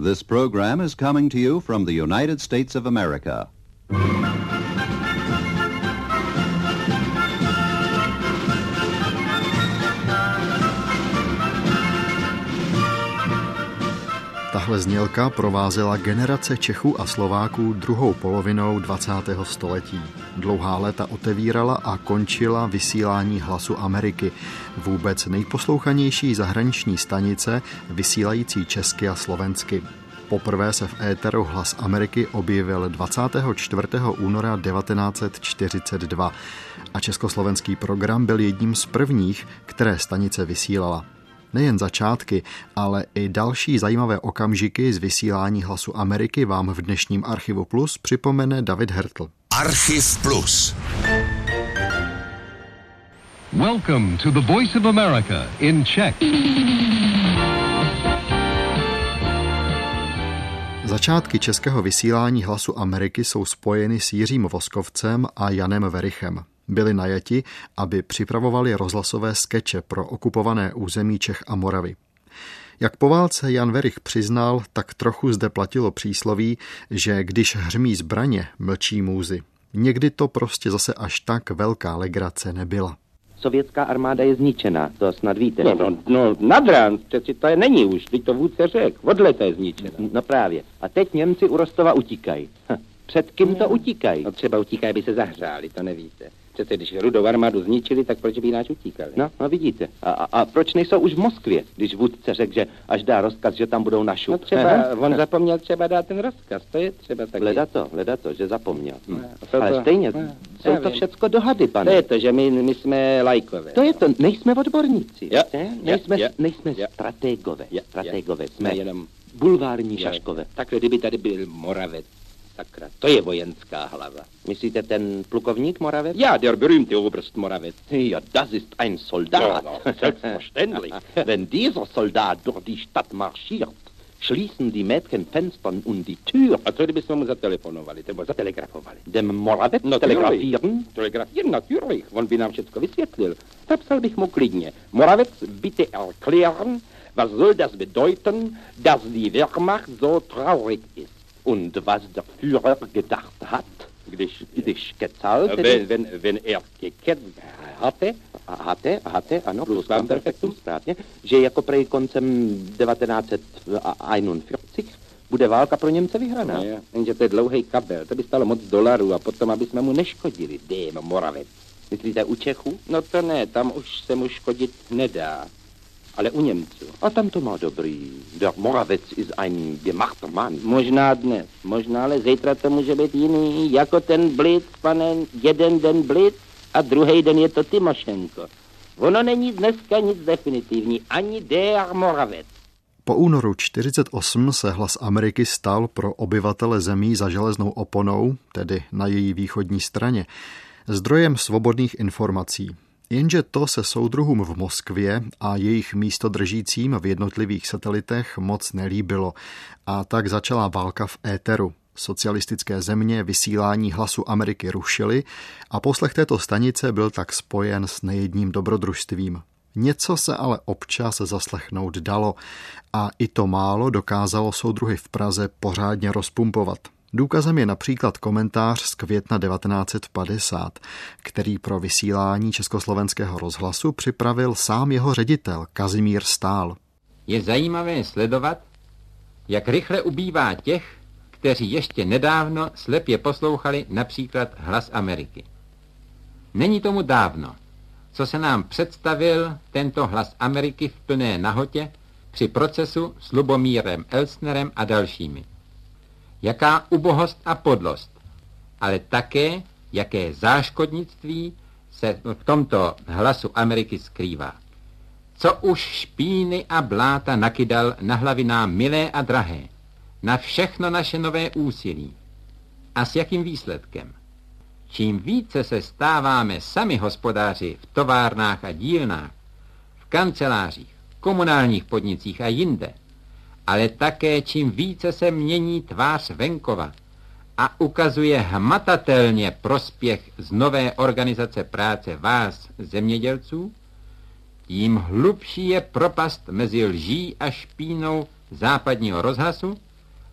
This program is coming to you from the United States of America. Tahle znělka provázela generace Čechů a Slováků druhou polovinou 20. století. Dlouhá léta otevírala a končila vysílání hlasu Ameriky, vůbec nejposlouchanější zahraniční stanice vysílající česky a slovensky. Poprvé se v éteru Hlas Ameriky objevil 24. února 1942 a československý program byl jedním z prvních, které stanice vysílala. Nejen začátky, ale i další zajímavé okamžiky z vysílání hlasu Ameriky vám v dnešním Archivu Plus připomene David Hertl. Archiv Plus. Welcome to the Voice of America in Czech. Začátky českého vysílání hlasu Ameriky jsou spojeny s Jiřím Voskovcem a Janem Verichem byli najati, aby připravovali rozhlasové skeče pro okupované území Čech a Moravy. Jak po válce Jan Verich přiznal, tak trochu zde platilo přísloví, že když hřmí zbraně, mlčí můzy. Někdy to prostě zase až tak velká legrace nebyla. Sovětská armáda je zničená, to snad víte. No, no, no nad přeci to je není už, teď to vůdce řek, odle to je zničená. No právě. A teď Němci u Rostova utíkají. Před kým to utíkají? No třeba utíkají, by se zahřáli, to nevíte. Přece když rudou armádu zničili, tak proč by náč utíkali? No, no vidíte. A, a, a proč nejsou už v Moskvě, když vůdce řekl, že až dá rozkaz, že tam budou našu? No třeba, Aha. on zapomněl třeba dát ten rozkaz, to je třeba taky. Leda to, leda to, že zapomněl. Hm. No, Ale stejně, no, jsou to všecko dohady, pane. To je to, že my, my jsme lajkové. To je to, nejsme odborníci. Ja, nejsme, ja, nejsme ja, strategové, ja, strategové, ja, jsme jenom bulvární šaškové. Takhle, kdyby tady byl Moravec, sakra, to je vojenská hlava. Myslíte ten plukovník Moravec? Ja, der berühmte Oberst Moravec. Ja, das ist ein Soldat. Ja, no, selbstverständlich. Wenn dieser Soldat durch die Stadt marschiert, schließen die Mädchen Fenster und die Tür. A co kdybychom mu zatelefonovali, nebo zatelegrafovali? Dem Moravec No, telegrafieren? Telegrafieren, natürlich. On by nám všechno vysvětlil. Napsal bych mu klidně. Moravec, bitte erklären, was soll das bedeuten, dass die Wehrmacht so traurig ist. Und was der Führer gedacht hat, Když, když kecal, wenn, wenn, wenn er geketzt hatte, hatte, hatte, ano, Plus plus perfektum, správně, že jako prej koncem 1941 bude válka pro Němce vyhraná. no, je, jenže to je dlouhý kabel, to by stalo moc dolarů a potom, aby jsme mu neškodili. Dém, Moravec. Myslíte u Čechů? No to ne, tam už se mu škodit nedá. Ale u Němců. A tam to má dobrý. Der Moravec ist ein gemachter Mann. Možná dnes, možná, ale zítra to může být jiný. Jako ten Blitz, pane, jeden den Blitz a druhý den je to Timošenko. Ono není dneska nic definitivní, ani der Moravec. Po únoru 48 se hlas Ameriky stal pro obyvatele zemí za železnou oponou, tedy na její východní straně, zdrojem svobodných informací. Jenže to se soudruhům v Moskvě a jejich místodržícím v jednotlivých satelitech moc nelíbilo a tak začala válka v éteru. Socialistické země vysílání hlasu Ameriky rušily a poslech této stanice byl tak spojen s nejedním dobrodružstvím. Něco se ale občas zaslechnout dalo a i to málo dokázalo soudruhy v Praze pořádně rozpumpovat. Důkazem je například komentář z května 1950, který pro vysílání československého rozhlasu připravil sám jeho ředitel Kazimír Stál. Je zajímavé sledovat, jak rychle ubývá těch, kteří ještě nedávno slepě poslouchali například Hlas Ameriky. Není tomu dávno, co se nám představil tento Hlas Ameriky v plné nahotě při procesu s Lubomírem Elsnerem a dalšími. Jaká ubohost a podlost, ale také jaké záškodnictví se v tomto hlasu Ameriky skrývá. Co už špíny a bláta nakydal na hlavy nám milé a drahé, na všechno naše nové úsilí. A s jakým výsledkem? Čím více se stáváme sami hospodáři v továrnách a dílnách, v kancelářích, komunálních podnicích a jinde, ale také čím více se mění tvář venkova a ukazuje hmatatelně prospěch z nové organizace práce vás, zemědělců, tím hlubší je propast mezi lží a špínou západního rozhlasu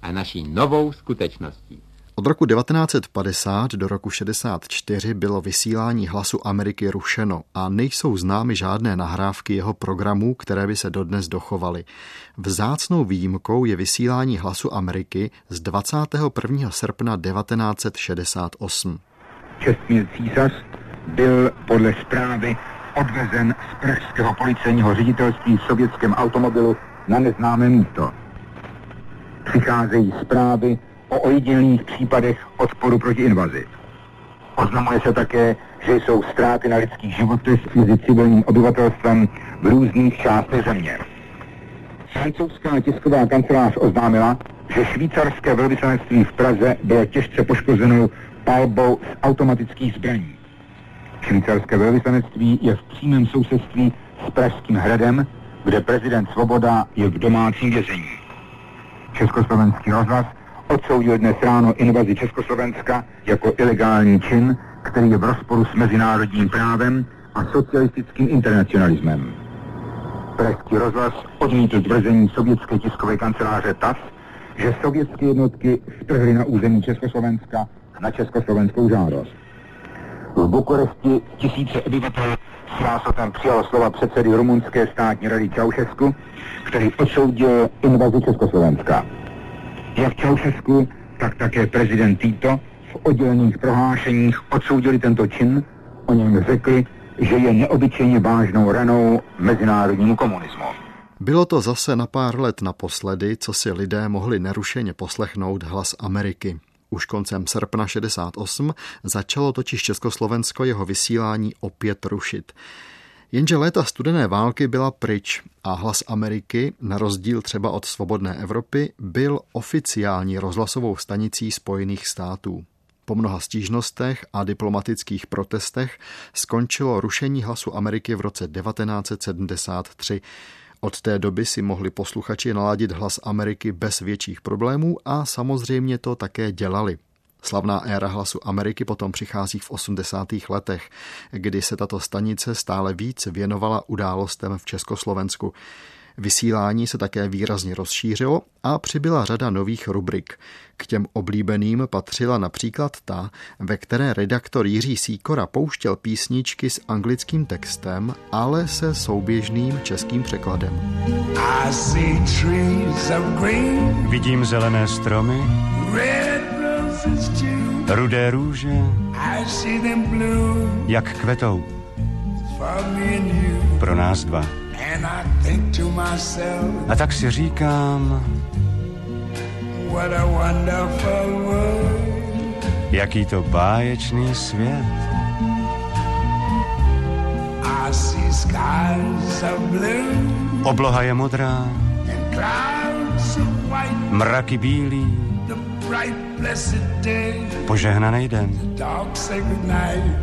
a naší novou skutečností. Od roku 1950 do roku 64 bylo vysílání hlasu Ameriky rušeno a nejsou známy žádné nahrávky jeho programů, které by se dodnes dochovaly. Vzácnou výjimkou je vysílání hlasu Ameriky z 21. srpna 1968. Čestmír císař byl podle zprávy odvezen z pražského policejního ředitelství v sovětském automobilu na neznámé místo. Přicházejí zprávy o ojedinělých případech odporu proti invazi. Oznamuje se také, že jsou ztráty na lidských životech mezi civilním obyvatelstvem v různých částech země. Francouzská tisková kancelář oznámila, že švýcarské velvyslanectví v Praze bylo těžce poškozenou palbou z automatických zbraní. Švýcarské velvyslanectví je v přímém sousedství s Pražským hradem, kde prezident Svoboda je v domácím vězení. Československý rozhlas odsoudil dnes ráno invazi Československa jako ilegální čin, který je v rozporu s mezinárodním právem a socialistickým internacionalismem. Pražský rozhlas odmítl tvrzení sovětské tiskové kanceláře TAS, že sovětské jednotky vtrhly na území Československa na československou žádost. V Bukurešti tisíce obyvatel s násotem přijalo slova předsedy rumunské státní rady Čaušesku, který odsoudil invazi Československa. Jak Čaušesku, tak také prezident Tito v oddělených prohlášeních odsoudili tento čin, o něm řekli, že je neobyčejně vážnou ranou mezinárodnímu komunismu. Bylo to zase na pár let naposledy, co si lidé mohli nerušeně poslechnout hlas Ameriky. Už koncem srpna 68 začalo totiž Československo jeho vysílání opět rušit. Jenže léta studené války byla pryč a hlas Ameriky, na rozdíl třeba od svobodné Evropy, byl oficiální rozhlasovou stanicí Spojených států. Po mnoha stížnostech a diplomatických protestech skončilo rušení hlasu Ameriky v roce 1973. Od té doby si mohli posluchači naladit hlas Ameriky bez větších problémů a samozřejmě to také dělali. Slavná éra hlasu Ameriky potom přichází v 80. letech, kdy se tato stanice stále víc věnovala událostem v Československu. Vysílání se také výrazně rozšířilo a přibyla řada nových rubrik. K těm oblíbeným patřila například ta, ve které redaktor Jiří Síkora pouštěl písničky s anglickým textem, ale se souběžným českým překladem. Vidím zelené stromy, rudé růže, jak kvetou. Pro nás dva. A tak si říkám, jaký to báječný svět. Obloha je modrá, mraky bílý, požehnaný den.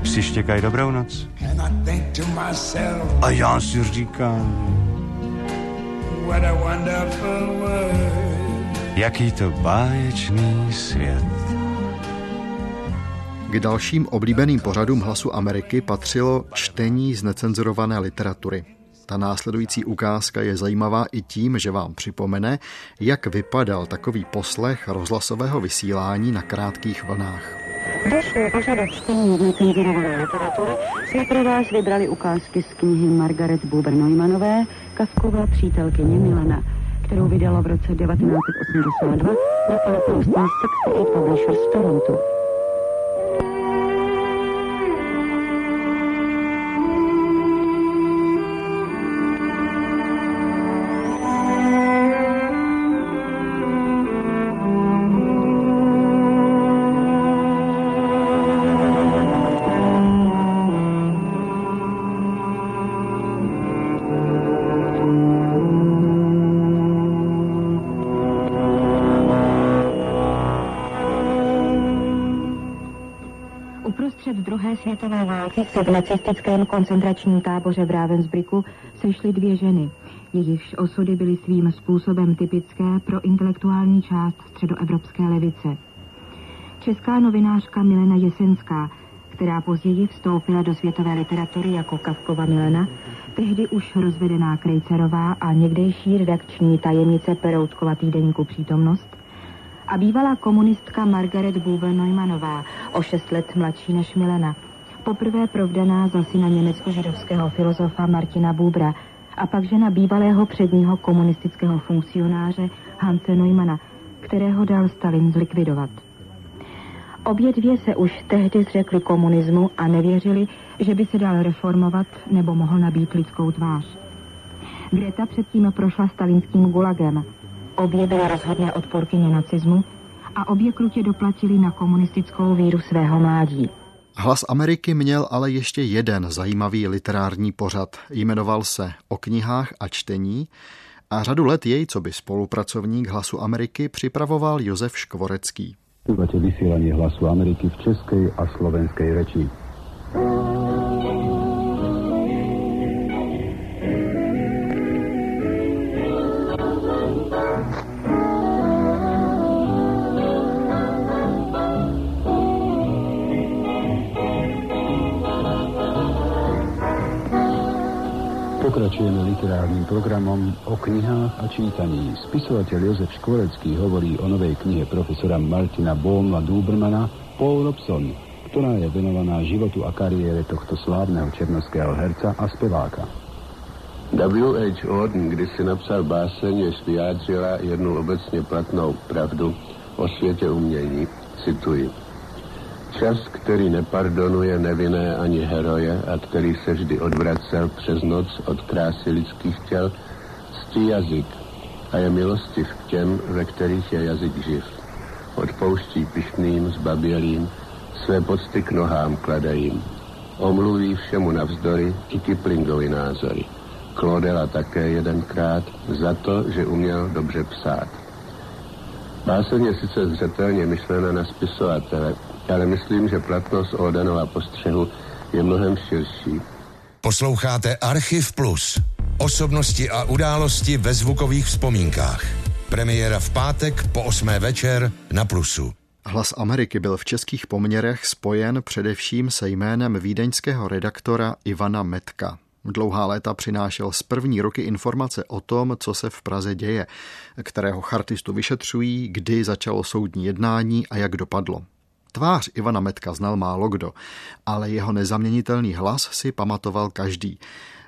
Psi štěkají dobrou noc. A já si říkám, jaký to báječný svět. K dalším oblíbeným pořadům hlasu Ameriky patřilo čtení z necenzurované literatury. Ta následující ukázka je zajímavá i tím, že vám připomene, jak vypadal takový poslech rozhlasového vysílání na krátkých vlnách. Došlo požadavek čtení necenzurované literatury, jsme pro vás vybrali ukázky z knihy Margaret Buber-Neumannové Kafkova přítelkyně Milana, kterou vydala v roce 1982 nakladatelství Sixty Publishers v Světové války se v nacistickém koncentračním táboře v Ravensbrücku sešly dvě ženy. Jejichž osudy byly svým způsobem typické pro intelektuální část středoevropské levice. Česká novinářka Milena Jesenská, která později vstoupila do světové literatury jako Kavkova Milena, tehdy už rozvedená Krejcerová a někdejší redakční tajemnice Peroutkova týdeníku Přítomnost, a bývalá komunistka Margaret Buber Neumannová, o šest let mladší než Milena, poprvé provdaná za syna německo-židovského filozofa Martina Bubra a pak žena bývalého předního komunistického funkcionáře Hanse Neumana, kterého dal Stalin zlikvidovat. Obě dvě se už tehdy zřekli komunismu a nevěřili, že by se dal reformovat nebo mohl nabít lidskou tvář. Greta předtím prošla stalinským gulagem. Obě byly rozhodné odporkyně nacismu a obě krutě doplatili na komunistickou víru svého mládí. Hlas Ameriky měl ale ještě jeden zajímavý literární pořad. Jmenoval se O knihách a čtení a řadu let jej, co by spolupracovník Hlasu Ameriky, připravoval Josef Škvorecký. Počúvate vysielanie hlasu Ameriky v českej a slovenskej reči. Pokračujeme literárnym programom o knihách a čítaní. Spisovateľ Jozef Škvorecký hovorí o novej knihe profesora Martina Bómla Dubermana Paul Robson, ktorá je venovaná životu a kariére tohto slávneho černoského herca a speváka. W.H. Auden kdysi napsal báseň, jež vyjádřila jednu obecně platnou pravdu o světě umění. Cituji. Čas, který nepardonuje nevinné ani heroje a který se vždy odvracel přes noc od krásy lidských těl, ctí jazyk a je milostiv k těm, ve kterých je jazyk živ. Odpouští pišným, zbabělým, své pocty k nohám kladají. Omluví všemu navzdory i Kiplingovi názory. Klodela také jedenkrát za to, že uměl dobře psát. Báseň je sice zřetelně myšlena na spisovatele, ale myslím, že platnost Odenova postřehu je mnohem širší. Posloucháte Archiv Plus. Osobnosti a události ve zvukových vzpomínkách. Premiéra v pátek po 8. večer na Plusu. Hlas Ameriky byl v českých poměrech spojen především se jménem vídeňského redaktora Ivana Metka. Dlouhá léta přinášel z první roky informace o tom, co se v Praze děje, kterého chartistu vyšetřují, kdy začalo soudní jednání a jak dopadlo. Tvář Ivana Metka znal málo kdo, ale jeho nezaměnitelný hlas si pamatoval každý.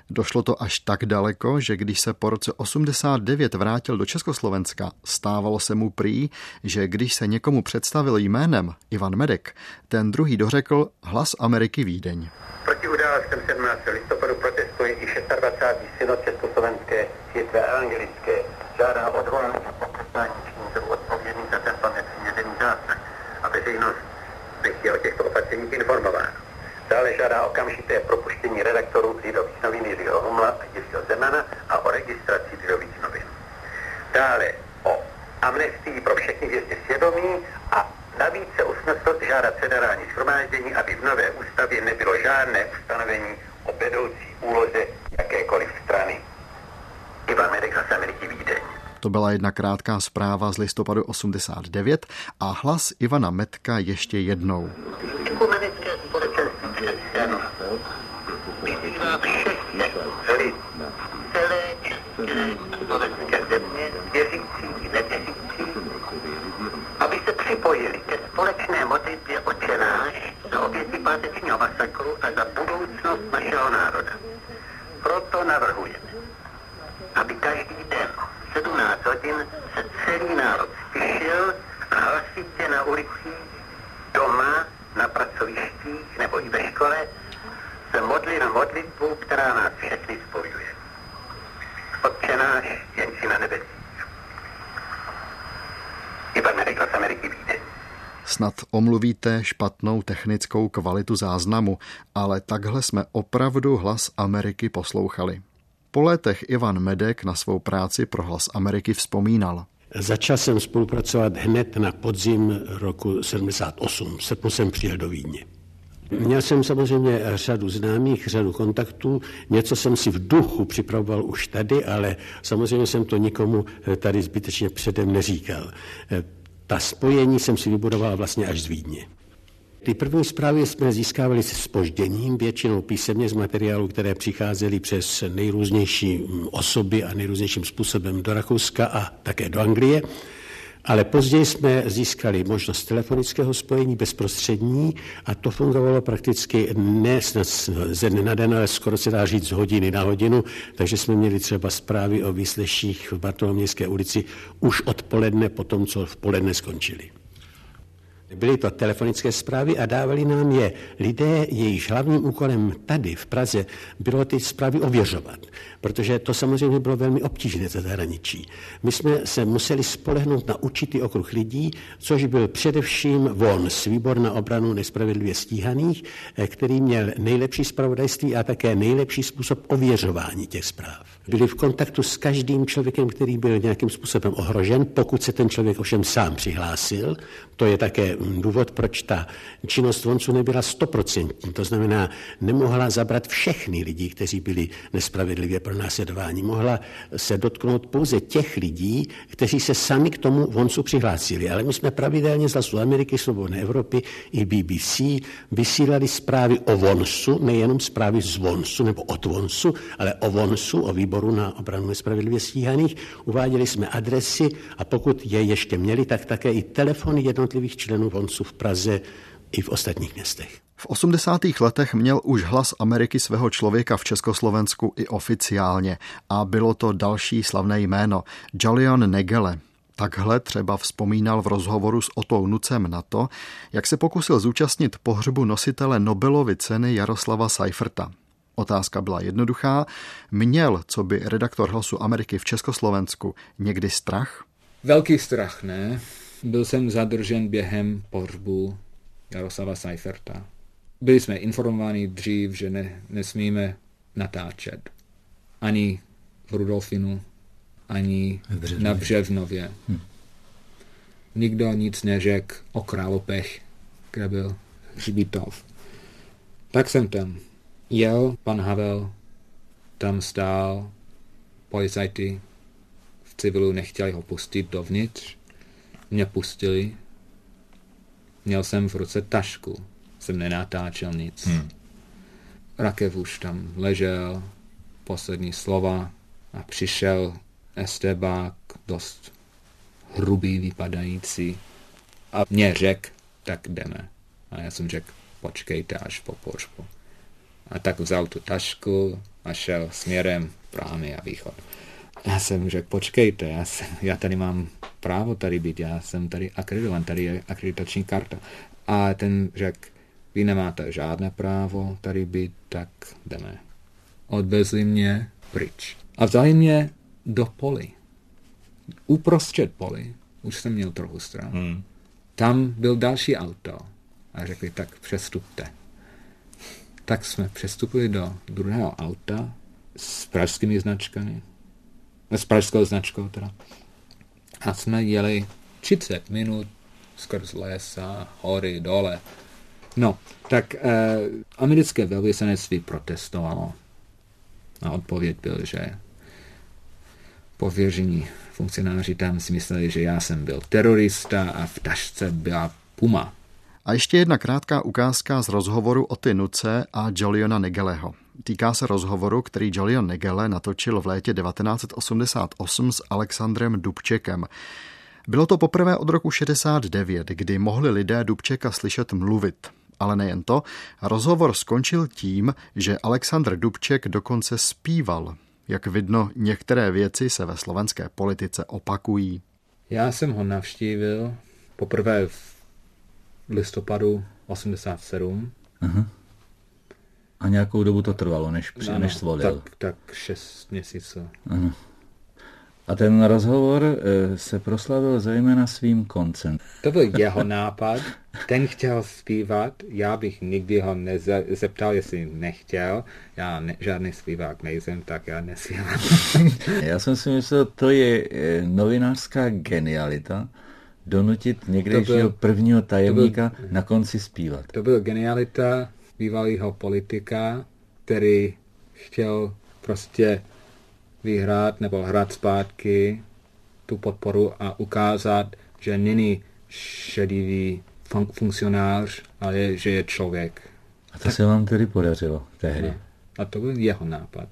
Došlo to až tak daleko, že když se po roce 89 vrátil do Československa, stávalo se mu prý, že když se někomu představil jménem Ivan Medek, ten druhý dořekl hlas Ameriky Vídeň. Proti událostem 17. listopadu protestuje i 26. synod Československé církve evangelické. Žádá odvolání Dále žádá okamžité propuštění redaktorů Lidových novin Jiřího Humla a Jiřího Zemana a o registraci Lidových novin. Dále o amnestii pro všechny vězně svědomí a navíc se usnesl žádat federální shromáždění, aby v nové ústavě nebylo žádné ustanovení o vedoucí úloze jakékoliv strany. Ivan Medek Ameriky Vídeň. To byla jedna krátká zpráva z listopadu 89 a hlas Ivana Metka ještě jednou. Modlitbě očenáš za oběti pátečního masakru a za budoucnost našeho národa. Proto navrhujeme, aby každý den 17 hodin se celý národ stišil a hlasitě na ulicích, doma, na pracovištích nebo i ve škole se modlil modlitbu, která nás všechny spojuje. Otče náš, jen si na nebesích. Ivan Medekla z Ameriky. Snad omluvíte špatnou technickou kvalitu záznamu, ale takhle jsme opravdu hlas Ameriky poslouchali. Po letech Ivan Medek na svou práci pro hlas Ameriky vzpomínal. Začal jsem spolupracovat hned na podzim roku 78. Srpnu jsem přijel do Vídně. Měl jsem samozřejmě řadu známých, řadu kontaktů, něco jsem si v duchu připravoval už tady, ale samozřejmě jsem to nikomu tady zbytečně předem neříkal. Ta spojení jsem si vybudoval vlastně až z Vídně. Ty první zprávy jsme získávali se spožděním, většinou písemně z materiálu, které přicházely přes nejrůznější osoby a nejrůznějším způsobem do Rakouska a také do Anglie. Ale později jsme získali možnost telefonického spojení bezprostřední a to fungovalo prakticky ne ze dne na den, ale skoro se dá říct z hodiny na hodinu, takže jsme měli třeba zprávy o výsleších v Bartolomějské ulici už odpoledne po tom, co v poledne skončili. Byly to telefonické zprávy a dávali nám je lidé, jejichž hlavním úkolem tady v Praze bylo ty zprávy ověřovat, protože to samozřejmě bylo velmi obtížné ze zahraničí. My jsme se museli spolehnout na určitý okruh lidí, což byl především von s výbor na obranu nespravedlivě stíhaných, eh, který měl nejlepší zpravodajství a také nejlepší způsob ověřování těch zpráv. Byli v kontaktu s každým člověkem, který byl nějakým způsobem ohrožen, pokud se ten člověk ovšem sám přihlásil. To je také důvod, proč ta činnost vonců nebyla stoprocentní. To znamená, nemohla zabrat všechny lidi, kteří byli nespravedlivě pronásledováni. Mohla se dotknout pouze těch lidí, kteří se sami k tomu voncu přihlásili. Ale my jsme pravidelně z Hlasu Ameriky, Svobodné Evropy i BBC vysílali zprávy o voncu, nejenom zprávy z voncu nebo od voncu, ale o voncu, o výboru na obranu nespravedlivě stíhaných. Uváděli jsme adresy a pokud je ještě měli, tak také i telefony jednotlivých členů vonců v Praze i v ostatních městech. V 80. letech měl už hlas Ameriky svého člověka v Československu i oficiálně a bylo to další slavné jméno, Jolion Negele. Takhle třeba vzpomínal v rozhovoru s Otou Nucem na to, jak se pokusil zúčastnit pohřbu nositele Nobelovy ceny Jaroslava Seiferta. Otázka byla jednoduchá. Měl, co by redaktor Hlasu Ameriky v Československu, někdy strach? Velký strach, ne? Byl jsem zadržen během pohřbu Jaroslava Seiferta. Byli jsme informováni dřív, že ne, nesmíme natáčet. Ani v Rudolfinu, ani v na Břevnově. Hm. Nikdo nic neřekl o Králopech, kde byl hřbitov. Tak jsem tam jel, pan Havel tam stál, policajti v civilu nechtěli ho pustit dovnitř, mě pustili, měl jsem v ruce tašku, jsem nenatáčel nic. Hmm. Rakev už tam ležel, poslední slova a přišel Estebák, dost hrubý vypadající a mě řekl, tak jdeme. A já jsem řekl, počkejte až po pohřbu. A tak vzal tu tašku a šel směrem prámy a východ. Já jsem řekl, počkejte, já, jsem, já tady mám právo tady být, já jsem tady akreditovan, tady je akreditační karta. A ten řekl, vy nemáte žádné právo tady být, tak jdeme. Odvezli mě pryč. A vzali mě do poli. Uprostřed poli. Už jsem měl trochu strach. Hmm. Tam byl další auto. A řekli, tak přestupte. Tak jsme přestupili do druhého auta s pražskými značkami. S pražskou značkou teda. A jsme jeli 30 minut skrz lesa, hory, dole. No, tak eh, americké velvyslanectví protestovalo. A odpověď byl, že pověření funkcionáři tam si mysleli, že já jsem byl terorista a v tašce byla puma. A ještě jedna krátká ukázka z rozhovoru o Nuce a Joliona Negeleho. Týká se rozhovoru, který Jolion Negele natočil v létě 1988 s Alexandrem Dubčekem. Bylo to poprvé od roku 69, kdy mohli lidé Dubčeka slyšet mluvit. Ale nejen to, rozhovor skončil tím, že Aleksandr Dubček dokonce zpíval. Jak vidno, některé věci se ve slovenské politice opakují. Já jsem ho navštívil poprvé v listopadu 87. Aha. A nějakou dobu to trvalo, než, ano, než svolil. Tak, tak šest měsíců. Ano. A ten rozhovor eh, se proslavil zejména svým koncem. To byl jeho nápad. Ten chtěl zpívat, já bych nikdy ho nezeptal, jestli nechtěl. Já ne, žádný zpívák nejsem, tak já nespívám. já jsem si myslel, to je eh, novinářská genialita, donutit někdejšího prvního tajemníka byl, na konci zpívat. To byl genialita bývalého politika, který chtěl prostě vyhrát nebo hrát zpátky tu podporu a ukázat, že není šedivý fun- funkcionář, ale že je člověk. A to tak... se vám tedy podařilo tehdy. No. A to byl jeho nápad.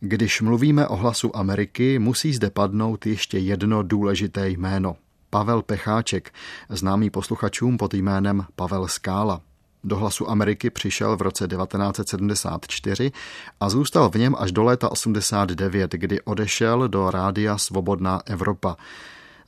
Když mluvíme o hlasu Ameriky, musí zde padnout ještě jedno důležité jméno. Pavel Pecháček, známý posluchačům pod jménem Pavel Skála. Do hlasu Ameriky přišel v roce 1974 a zůstal v něm až do léta 89, kdy odešel do rádia Svobodná Evropa.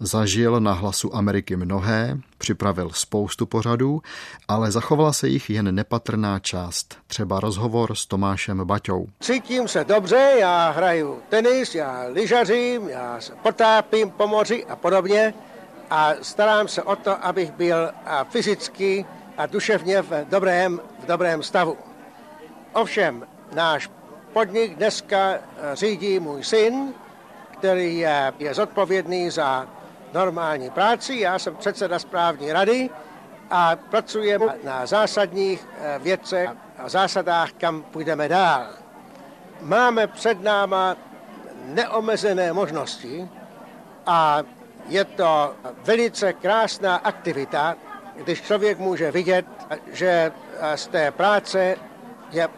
Zažil na hlasu Ameriky mnohé, připravil spoustu pořadů, ale zachovala se jich jen nepatrná část, třeba rozhovor s Tomášem Baťou. Cítím se dobře, já hraju tenis, já lyžařím, já se potápím po moři a podobně a starám se o to, abych byl fyzicky a duševně v dobrém, v dobrém stavu. Ovšem, náš podnik dneska řídí můj syn, který je, je zodpovědný za normální práci. Já jsem předseda správní rady a pracujeme na zásadních eh, věcech a zásadách, kam půjdeme dál. Máme před náma neomezené možnosti a je to velice krásná aktivita, když člověk může vidět, že z té práce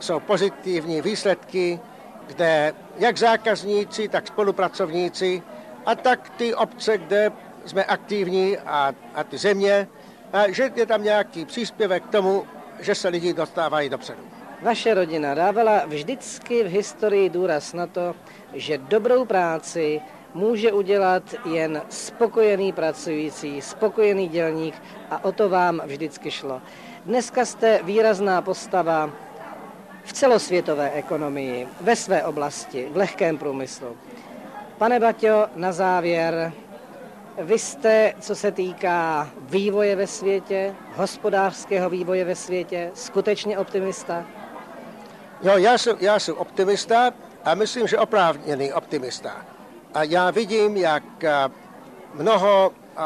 jsou pozitivní výsledky, kde jak zákazníci, tak spolupracovníci a tak ty obce, kde jsme aktivní a, a ty země, a že je tam nějaký příspěvek k tomu, že se lidi dostávají dopředu. Vaše rodina dávala vždycky v historii důraz na to, že dobrou práci může udělat jen spokojený pracující, spokojený dělník a o to vám vždycky šlo. Dneska jste výrazná postava v celosvětové ekonomii, ve své oblasti, v lehkém průmyslu. Pane Baťo, na závěr, vy jste, co se týká vývoje ve světě, hospodářského vývoje ve světě, skutečně optimista? Jo, já jsem, já jsem optimista a myslím, že oprávněný optimista. A já vidím, jak eh, mnoho eh,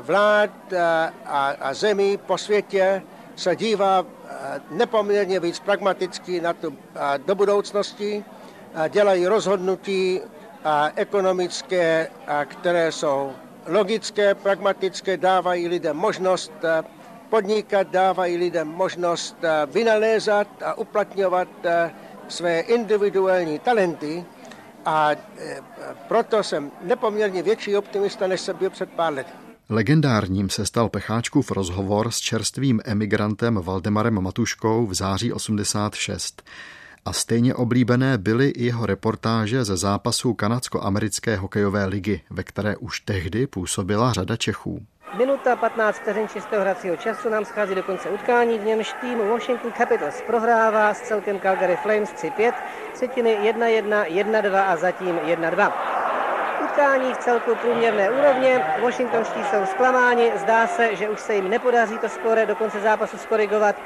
vlád eh, a, zemí po světě se dívá nepoměrně víc pragmaticky na to do budoucnosti, dělají rozhodnutí ekonomické, které jsou logické, pragmatické, dávají lidem možnost podnikat, dávají lidem možnost vynalézat a uplatňovat své individuální talenty a proto jsem nepoměrně větší optimista, než jsem byl před pár lety. Legendárním se stal Pecháčkův rozhovor s čerstvým emigrantem Valdemarem Matuškou v září 86 a stejně oblíbené byly i jeho reportáže ze zápasů kanadsko-americké hokejové ligy, ve které už tehdy působila řada Čechů. Minuta 15 vteřin čistého hracího času nám schází do konce utkání, v němž tým Washington Capitals prohrává s celkem Calgary Flames 3-5, třetiny 1-1, 1-2 a zatím 1-2. Utkání v celku průměrné úrovně, Washingtonští jsou zklamáni, zdá se, že už se jim nepodaří to skore do konce zápasu skorigovat,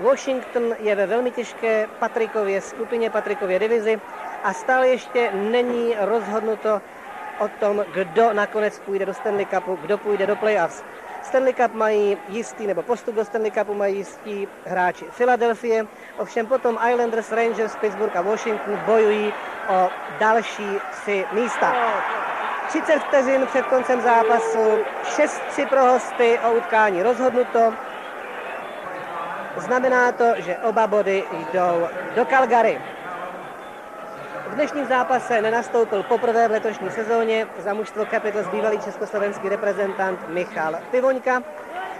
Washington je ve velmi těžké Patrikově skupině, Patrikově divizi a stále ještě není rozhodnuto o tom, kdo nakonec půjde do Stanley Cupu, kdo půjde do playoffs. Stanley Cup mají jistý, nebo postup do Stanley Cupu mají jistí hráči Philadelphia, ovšem potom Islanders, Rangers, Pittsburgh a Washington bojují o další tři místa. 30 vteřin před koncem zápasu, 6-3 pro hosty o utkání rozhodnuto. Znamená to, že oba body jdou do Calgary. V dnešním zápase nenastoupil poprvé v letošní sezóně za mužstvo Capitals bývalý československý reprezentant Michal Pivoňka.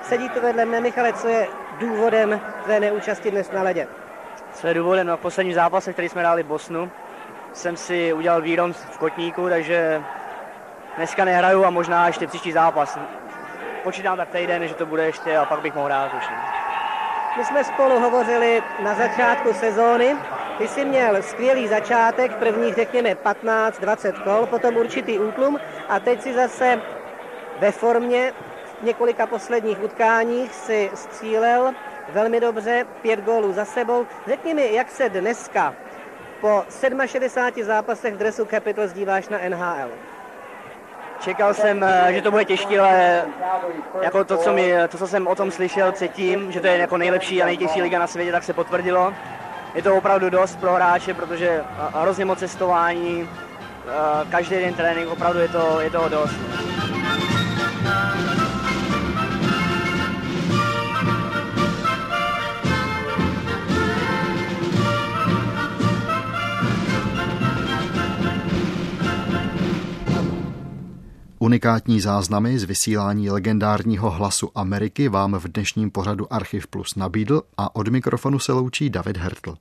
Sedí tu vedle mne. Michale, co je důvodem tvé neúčasti dnes na ledě? Co je důvodem? No, v posledním zápase, který jsme dali Bosnu, jsem si udělal výron v Kotníku, takže dneska nehraju a možná ještě příští zápas. Počítám tak týden, že to bude ještě a pak bych mohl hrát už. My jsme spolu hovořili na začátku sezóny. Ty jsi měl skvělý začátek, prvních řekněme 15-20 kol, potom určitý útlum a teď si zase ve formě v několika posledních utkáních si střílel velmi dobře, pět gólů za sebou. Řekni mi, jak se dneska po 67 zápasech v dresu Capitals díváš na NHL? Čekal jsem, eh, že to bude těžké, ale jako to, co, mi, to, co jsem o tom slyšel předtím, že to je jako nejlepší a nejtěžší liga na světě, tak se potvrdilo. Je to opravdu dost pro hráče, protože hrozně moc cestování, každý den trénink, opravdu je to, je toho dost. Unikátní záznamy z vysílání legendárního hlasu Ameriky vám v dnešním pořadu Archiv Plus nabídl a od mikrofonu se loučí David Hertl.